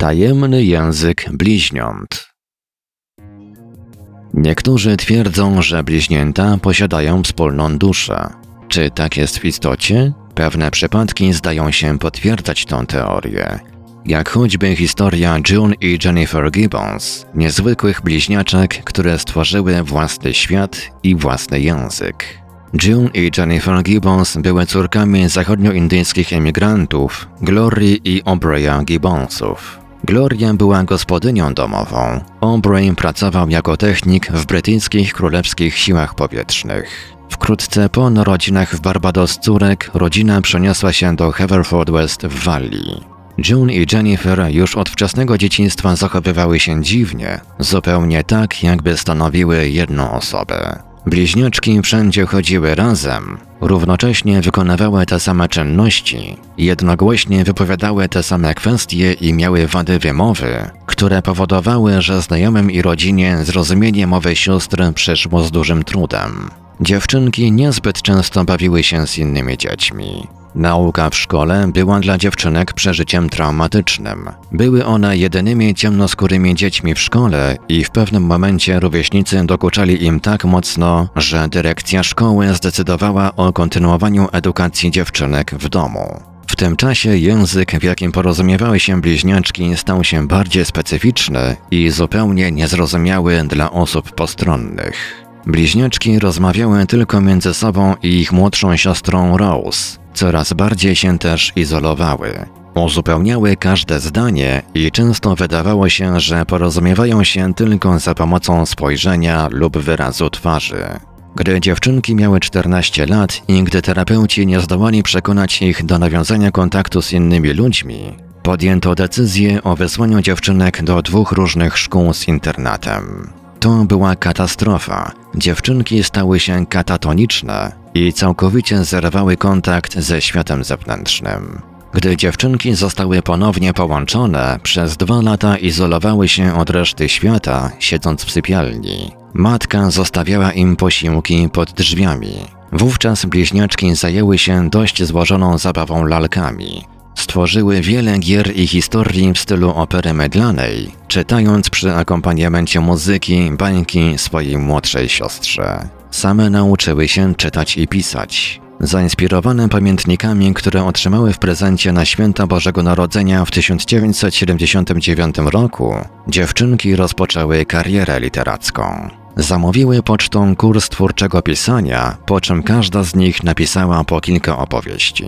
Tajemny język bliźniąt. Niektórzy twierdzą, że bliźnięta posiadają wspólną duszę. Czy tak jest w istocie? Pewne przypadki zdają się potwierdzać tę teorię. Jak choćby historia June i Jennifer Gibbons, niezwykłych bliźniaczek, które stworzyły własny świat i własny język. June i Jennifer Gibbons były córkami zachodnioindyjskich emigrantów Glory i Obreya Gibbonsów. Gloria była gospodynią domową. Aubrey pracował jako technik w brytyjskich królewskich siłach powietrznych. Wkrótce po narodzinach w Barbados córek rodzina przeniosła się do Haverford West w Walii. June i Jennifer już od wczesnego dzieciństwa zachowywały się dziwnie, zupełnie tak, jakby stanowiły jedną osobę. Bliźniaczki wszędzie chodziły razem, równocześnie wykonywały te same czynności, jednogłośnie wypowiadały te same kwestie i miały wady wymowy, które powodowały, że znajomym i rodzinie zrozumienie mowy sióstr przyszło z dużym trudem. Dziewczynki niezbyt często bawiły się z innymi dziećmi. Nauka w szkole była dla dziewczynek przeżyciem traumatycznym. Były one jedynymi ciemnoskórymi dziećmi w szkole i w pewnym momencie rówieśnicy dokuczali im tak mocno, że dyrekcja szkoły zdecydowała o kontynuowaniu edukacji dziewczynek w domu. W tym czasie język, w jakim porozumiewały się bliźniaczki, stał się bardziej specyficzny i zupełnie niezrozumiały dla osób postronnych. Bliźniaczki rozmawiały tylko między sobą i ich młodszą siostrą Rose. Coraz bardziej się też izolowały. Uzupełniały każde zdanie i często wydawało się, że porozumiewają się tylko za pomocą spojrzenia lub wyrazu twarzy. Gdy dziewczynki miały 14 lat i gdy terapeuci nie zdołali przekonać ich do nawiązania kontaktu z innymi ludźmi, podjęto decyzję o wysłaniu dziewczynek do dwóch różnych szkół z internatem. To była katastrofa. Dziewczynki stały się katatoniczne i całkowicie zerwały kontakt ze światem zewnętrznym. Gdy dziewczynki zostały ponownie połączone, przez dwa lata izolowały się od reszty świata, siedząc w sypialni. Matka zostawiała im posiłki pod drzwiami. Wówczas bliźniaczki zajęły się dość złożoną zabawą lalkami. Stworzyły wiele gier i historii w stylu opery mydlanej, czytając przy akompaniamencie muzyki bańki swojej młodszej siostrze. Same nauczyły się czytać i pisać. Zainspirowane pamiętnikami, które otrzymały w prezencie na święta Bożego Narodzenia w 1979 roku, dziewczynki rozpoczęły karierę literacką. Zamówiły pocztą kurs twórczego pisania, po czym każda z nich napisała po kilka opowieści.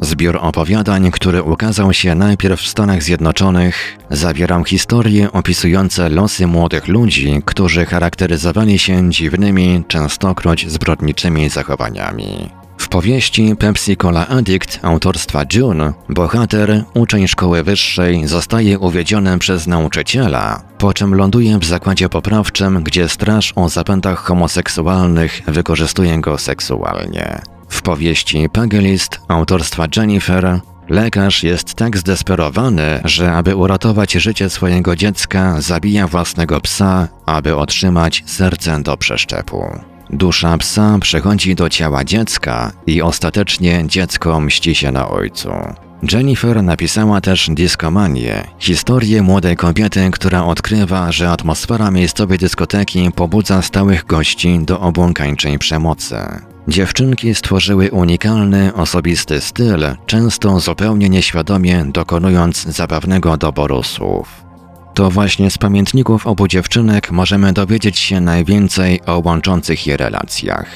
Zbiór opowiadań, który ukazał się najpierw w Stanach Zjednoczonych, zawierał historie opisujące losy młodych ludzi, którzy charakteryzowali się dziwnymi, częstokroć zbrodniczymi zachowaniami. W powieści Pepsi Cola Addict autorstwa June bohater, uczeń szkoły wyższej, zostaje uwiedziony przez nauczyciela, po czym ląduje w zakładzie poprawczym, gdzie straż o zapętach homoseksualnych wykorzystuje go seksualnie. W powieści Pagelist autorstwa Jennifer lekarz jest tak zdesperowany, że aby uratować życie swojego dziecka, zabija własnego psa, aby otrzymać serce do przeszczepu. Dusza psa przechodzi do ciała dziecka i ostatecznie dziecko mści się na ojcu. Jennifer napisała też Diskomanię, historię młodej kobiety, która odkrywa, że atmosfera miejscowej dyskoteki pobudza stałych gości do obłąkańczej przemocy. Dziewczynki stworzyły unikalny, osobisty styl, często zupełnie nieświadomie dokonując zabawnego doboru słów. To właśnie z pamiętników obu dziewczynek możemy dowiedzieć się najwięcej o łączących je relacjach.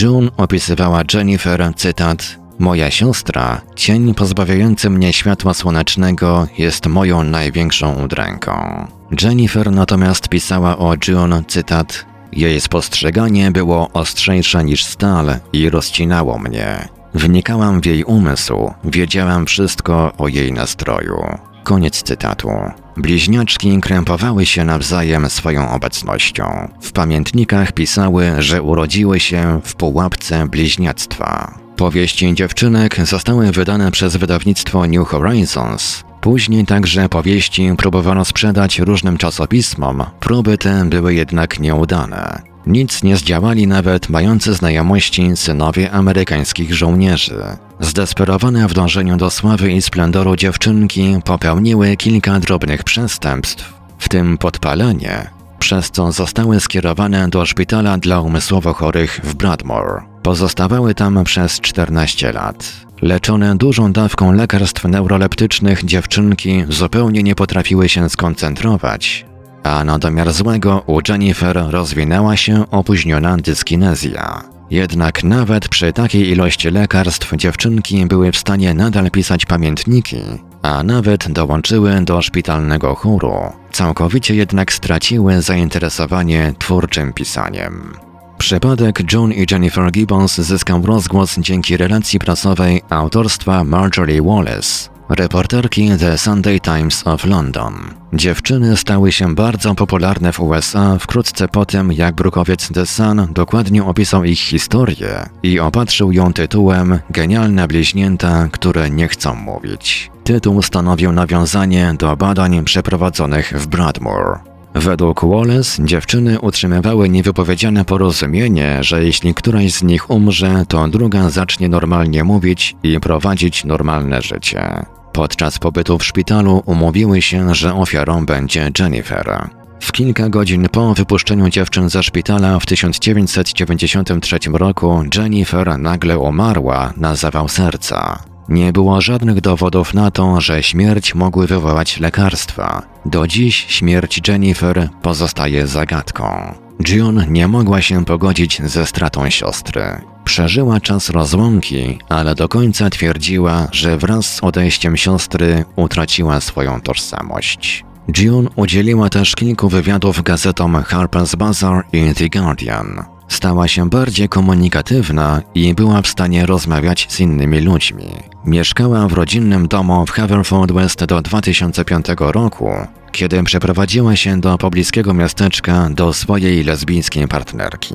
June opisywała Jennifer, cytat, Moja siostra, cień pozbawiający mnie światła słonecznego, jest moją największą udręką. Jennifer natomiast pisała o June, cytat, jej spostrzeganie było ostrzejsze niż stal i rozcinało mnie. Wnikałam w jej umysł, wiedziałam wszystko o jej nastroju. Koniec cytatu. Bliźniaczki krępowały się nawzajem swoją obecnością. W pamiętnikach pisały, że urodziły się w pułapce bliźniactwa. Powieści dziewczynek zostały wydane przez wydawnictwo New Horizons. Później także powieści próbowano sprzedać różnym czasopismom, próby te były jednak nieudane. Nic nie zdziałali nawet mający znajomości synowie amerykańskich żołnierzy. Zdesperowane w dążeniu do sławy i splendoru dziewczynki popełniły kilka drobnych przestępstw, w tym podpalenie, przez co zostały skierowane do szpitala dla umysłowo chorych w Bradmore. Pozostawały tam przez 14 lat. Leczone dużą dawką lekarstw neuroleptycznych dziewczynki zupełnie nie potrafiły się skoncentrować, a na domiar złego u Jennifer rozwinęła się opóźniona dyskinezja. Jednak nawet przy takiej ilości lekarstw dziewczynki były w stanie nadal pisać pamiętniki, a nawet dołączyły do szpitalnego chóru. Całkowicie jednak straciły zainteresowanie twórczym pisaniem. Przypadek John i Jennifer Gibbons zyskał rozgłos dzięki relacji prasowej autorstwa Marjorie Wallace, reporterki The Sunday Times of London. Dziewczyny stały się bardzo popularne w USA wkrótce po tym, jak brukowiec The Sun dokładnie opisał ich historię i opatrzył ją tytułem Genialne bliźnięta, które nie chcą mówić. Tytuł stanowił nawiązanie do badań przeprowadzonych w Bradmore. Według Wallace dziewczyny utrzymywały niewypowiedziane porozumienie, że jeśli któraś z nich umrze, to druga zacznie normalnie mówić i prowadzić normalne życie. Podczas pobytu w szpitalu umówiły się, że ofiarą będzie Jennifer. W kilka godzin po wypuszczeniu dziewczyn ze szpitala w 1993 roku Jennifer nagle umarła na zawał serca. Nie było żadnych dowodów na to, że śmierć mogły wywołać lekarstwa. Do dziś śmierć Jennifer pozostaje zagadką. June nie mogła się pogodzić ze stratą siostry. Przeżyła czas rozłąki, ale do końca twierdziła, że wraz z odejściem siostry utraciła swoją tożsamość. June udzieliła też kilku wywiadów gazetom Harper's Bazaar i The Guardian. Stała się bardziej komunikatywna i była w stanie rozmawiać z innymi ludźmi. Mieszkała w rodzinnym domu w Haverford West do 2005 roku, kiedy przeprowadziła się do pobliskiego miasteczka do swojej lesbijskiej partnerki.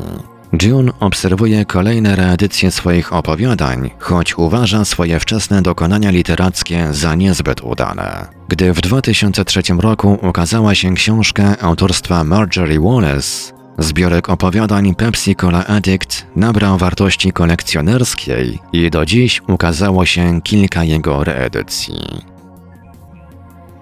June obserwuje kolejne reedycje swoich opowiadań, choć uważa swoje wczesne dokonania literackie za niezbyt udane. Gdy w 2003 roku ukazała się książka autorstwa Marjorie Wallace, zbiorek opowiadań Pepsi Cola Addict nabrał wartości kolekcjonerskiej i do dziś ukazało się kilka jego reedycji.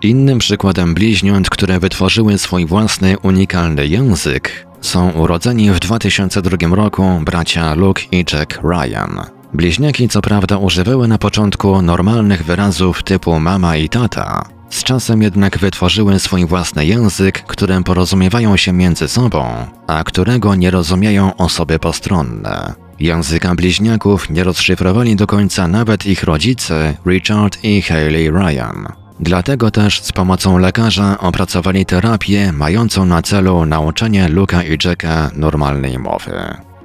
Innym przykładem bliźniąt, które wytworzyły swój własny unikalny język, są urodzeni w 2002 roku bracia Luke i Jack Ryan. Bliźniaki co prawda używały na początku normalnych wyrazów typu mama i tata, z czasem jednak wytworzyły swój własny język, którym porozumiewają się między sobą, a którego nie rozumieją osoby postronne. Języka bliźniaków nie rozszyfrowali do końca nawet ich rodzice Richard i Hayley Ryan. Dlatego też z pomocą lekarza opracowali terapię mającą na celu nauczenie Luka i Jacka normalnej mowy.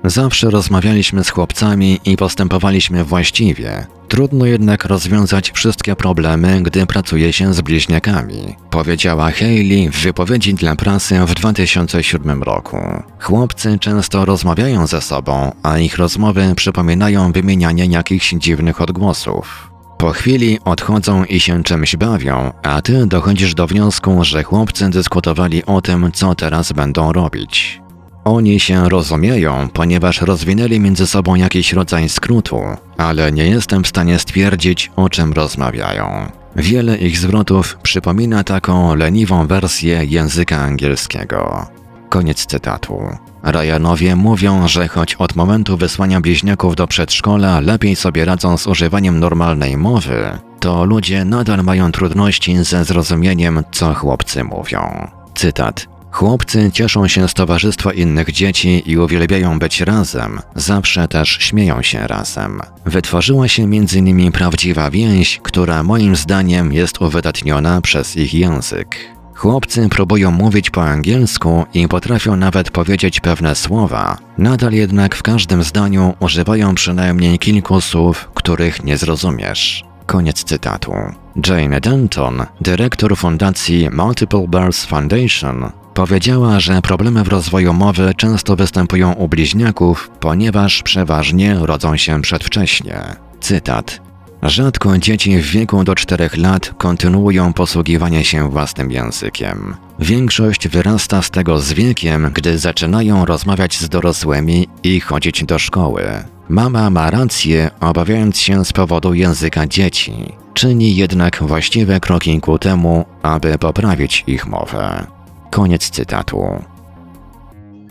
Zawsze rozmawialiśmy z chłopcami i postępowaliśmy właściwie. Trudno jednak rozwiązać wszystkie problemy, gdy pracuje się z bliźniakami, powiedziała Hayley w wypowiedzi dla prasy w 2007 roku. Chłopcy często rozmawiają ze sobą, a ich rozmowy przypominają wymienianie jakichś dziwnych odgłosów. Po chwili odchodzą i się czymś bawią, a ty dochodzisz do wniosku, że chłopcy dyskutowali o tym, co teraz będą robić. Oni się rozumieją, ponieważ rozwinęli między sobą jakiś rodzaj skrótu, ale nie jestem w stanie stwierdzić, o czym rozmawiają. Wiele ich zwrotów przypomina taką leniwą wersję języka angielskiego. Koniec cytatu. Ryanowie mówią, że choć od momentu wysłania bliźniaków do przedszkola lepiej sobie radzą z używaniem normalnej mowy, to ludzie nadal mają trudności ze zrozumieniem, co chłopcy mówią. Cytat. Chłopcy cieszą się z towarzystwa innych dzieci i uwielbiają być razem, zawsze też śmieją się razem. Wytworzyła się między nimi prawdziwa więź, która moim zdaniem jest uwydatniona przez ich język. Chłopcy próbują mówić po angielsku i potrafią nawet powiedzieć pewne słowa, nadal jednak w każdym zdaniu używają przynajmniej kilku słów, których nie zrozumiesz. Koniec cytatu. Jane Denton, dyrektor fundacji Multiple Births Foundation, powiedziała, że problemy w rozwoju mowy często występują u bliźniaków, ponieważ przeważnie rodzą się przedwcześnie. Cytat. Rzadko dzieci w wieku do 4 lat kontynuują posługiwanie się własnym językiem. Większość wyrasta z tego z wiekiem, gdy zaczynają rozmawiać z dorosłymi i chodzić do szkoły. Mama ma rację, obawiając się z powodu języka dzieci. Czyni jednak właściwe kroki ku temu, aby poprawić ich mowę. Koniec cytatu.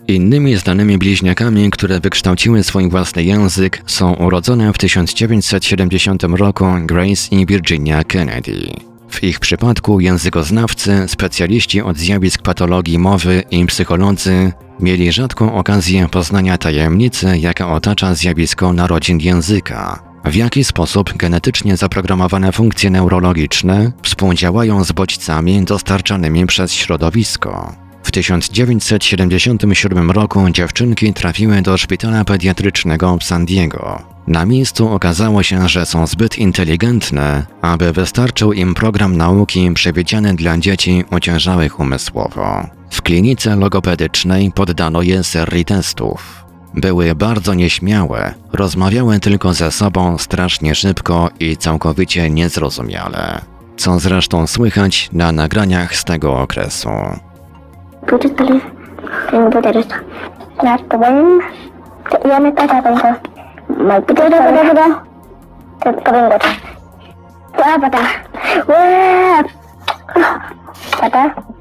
Innymi znanymi bliźniakami, które wykształciły swój własny język, są urodzone w 1970 roku Grace i Virginia Kennedy. W ich przypadku językoznawcy, specjaliści od zjawisk patologii mowy i psycholodzy mieli rzadką okazję poznania tajemnicy, jaka otacza zjawisko narodzin języka. W jaki sposób genetycznie zaprogramowane funkcje neurologiczne współdziałają z bodźcami dostarczanymi przez środowisko. W 1977 roku dziewczynki trafiły do szpitala pediatrycznego w San Diego. Na miejscu okazało się, że są zbyt inteligentne, aby wystarczył im program nauki przewidziany dla dzieci ociężałych umysłowo. W klinice logopedycznej poddano je serii testów. Były bardzo nieśmiałe, rozmawiały tylko ze sobą strasznie szybko i całkowicie niezrozumiale. Co zresztą słychać na nagraniach z tego okresu.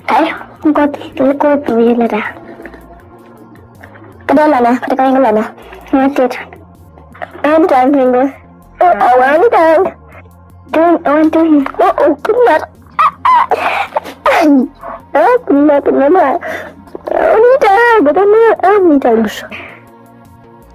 Ayo Ke mana? Ketika yang ke mana? Masjid. Anjang minggu. Oh, awan dan. Dan awan tuh. Oh, oh, kemar. Ah, kemar, kemar. Oh, ini dah. Bagaimana? Ah, ini dah.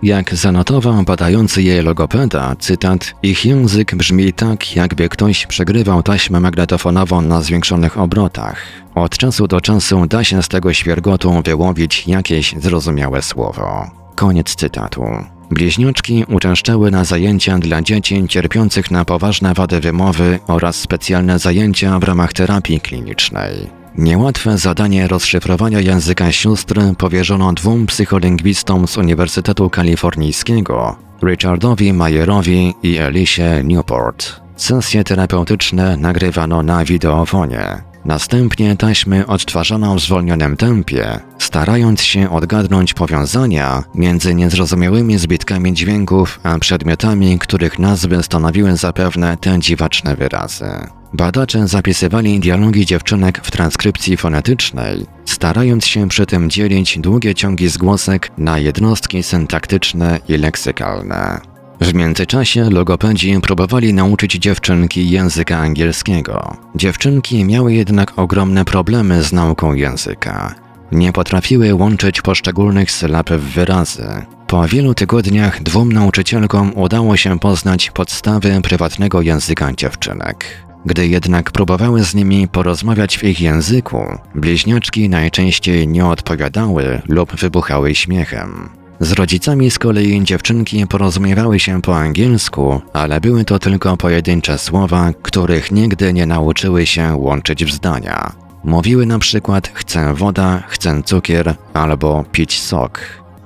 Jak zanotował badający je logopeda, cytat, ich język brzmi tak, jakby ktoś przegrywał taśmę magnetofonową na zwiększonych obrotach. Od czasu do czasu da się z tego świergotu wyłowić jakieś zrozumiałe słowo. Koniec cytatu. Bliźniaczki uczęszczały na zajęcia dla dzieci cierpiących na poważne wady wymowy oraz specjalne zajęcia w ramach terapii klinicznej. Niełatwe zadanie rozszyfrowania języka sióstr powierzono dwóm psycholingwistom z Uniwersytetu Kalifornijskiego, Richardowi Mayerowi i Elisie Newport. Sesje terapeutyczne nagrywano na wideofonie. Następnie taśmy odtwarzano w zwolnionym tempie, starając się odgadnąć powiązania między niezrozumiałymi zbitkami dźwięków a przedmiotami, których nazwy stanowiły zapewne te dziwaczne wyrazy. Badacze zapisywali dialogi dziewczynek w transkrypcji fonetycznej, starając się przy tym dzielić długie ciągi zgłosek na jednostki syntaktyczne i leksykalne. W międzyczasie logopedzi próbowali nauczyć dziewczynki języka angielskiego. Dziewczynki miały jednak ogromne problemy z nauką języka. Nie potrafiły łączyć poszczególnych sylab w wyrazy. Po wielu tygodniach dwóm nauczycielkom udało się poznać podstawy prywatnego języka dziewczynek. Gdy jednak próbowały z nimi porozmawiać w ich języku, bliźniaczki najczęściej nie odpowiadały lub wybuchały śmiechem. Z rodzicami z kolei dziewczynki porozumiewały się po angielsku, ale były to tylko pojedyncze słowa, których nigdy nie nauczyły się łączyć w zdania. Mówiły na przykład chcę woda, chcę cukier albo pić sok.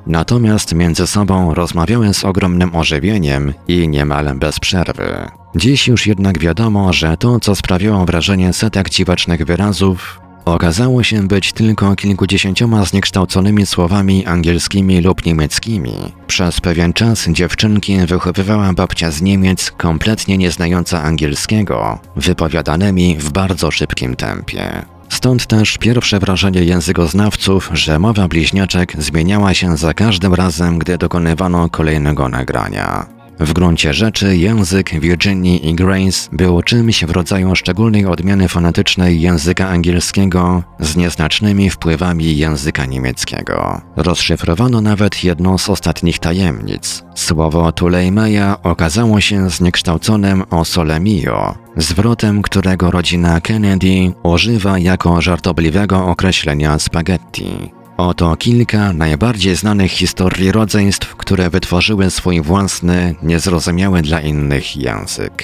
Natomiast między sobą rozmawiały z ogromnym ożywieniem i niemal bez przerwy. Dziś już jednak wiadomo, że to, co sprawiało wrażenie setek dziwacznych wyrazów, okazało się być tylko kilkudziesięcioma zniekształconymi słowami angielskimi lub niemieckimi. Przez pewien czas dziewczynki wychowywała babcia z Niemiec, kompletnie nie znająca angielskiego, wypowiadanymi w bardzo szybkim tempie. Stąd też pierwsze wrażenie językoznawców, że mowa bliźniaczek zmieniała się za każdym razem, gdy dokonywano kolejnego nagrania. W gruncie rzeczy język Virginii i Grace był czymś w rodzaju szczególnej odmiany fonetycznej języka angielskiego z nieznacznymi wpływami języka niemieckiego. Rozszyfrowano nawet jedną z ostatnich tajemnic. Słowo Tulejmeja okazało się zniekształconym o solemio, zwrotem którego rodzina Kennedy używa jako żartobliwego określenia spaghetti. Oto kilka najbardziej znanych historii rodzeństw, które wytworzyły swój własny, niezrozumiały dla innych język.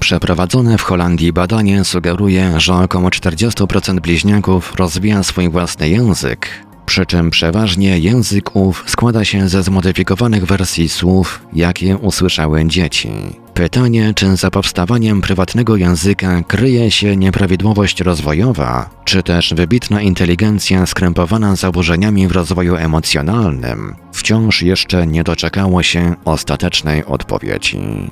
Przeprowadzone w Holandii badanie sugeruje, że około 40% bliźniaków rozwija swój własny język, przy czym przeważnie język ów składa się ze zmodyfikowanych wersji słów, jakie usłyszały dzieci. Pytanie, czy za powstawaniem prywatnego języka kryje się nieprawidłowość rozwojowa, czy też wybitna inteligencja skrępowana zaburzeniami w rozwoju emocjonalnym, wciąż jeszcze nie doczekało się ostatecznej odpowiedzi.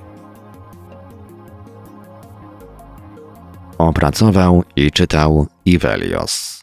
Opracował i czytał Ivelios.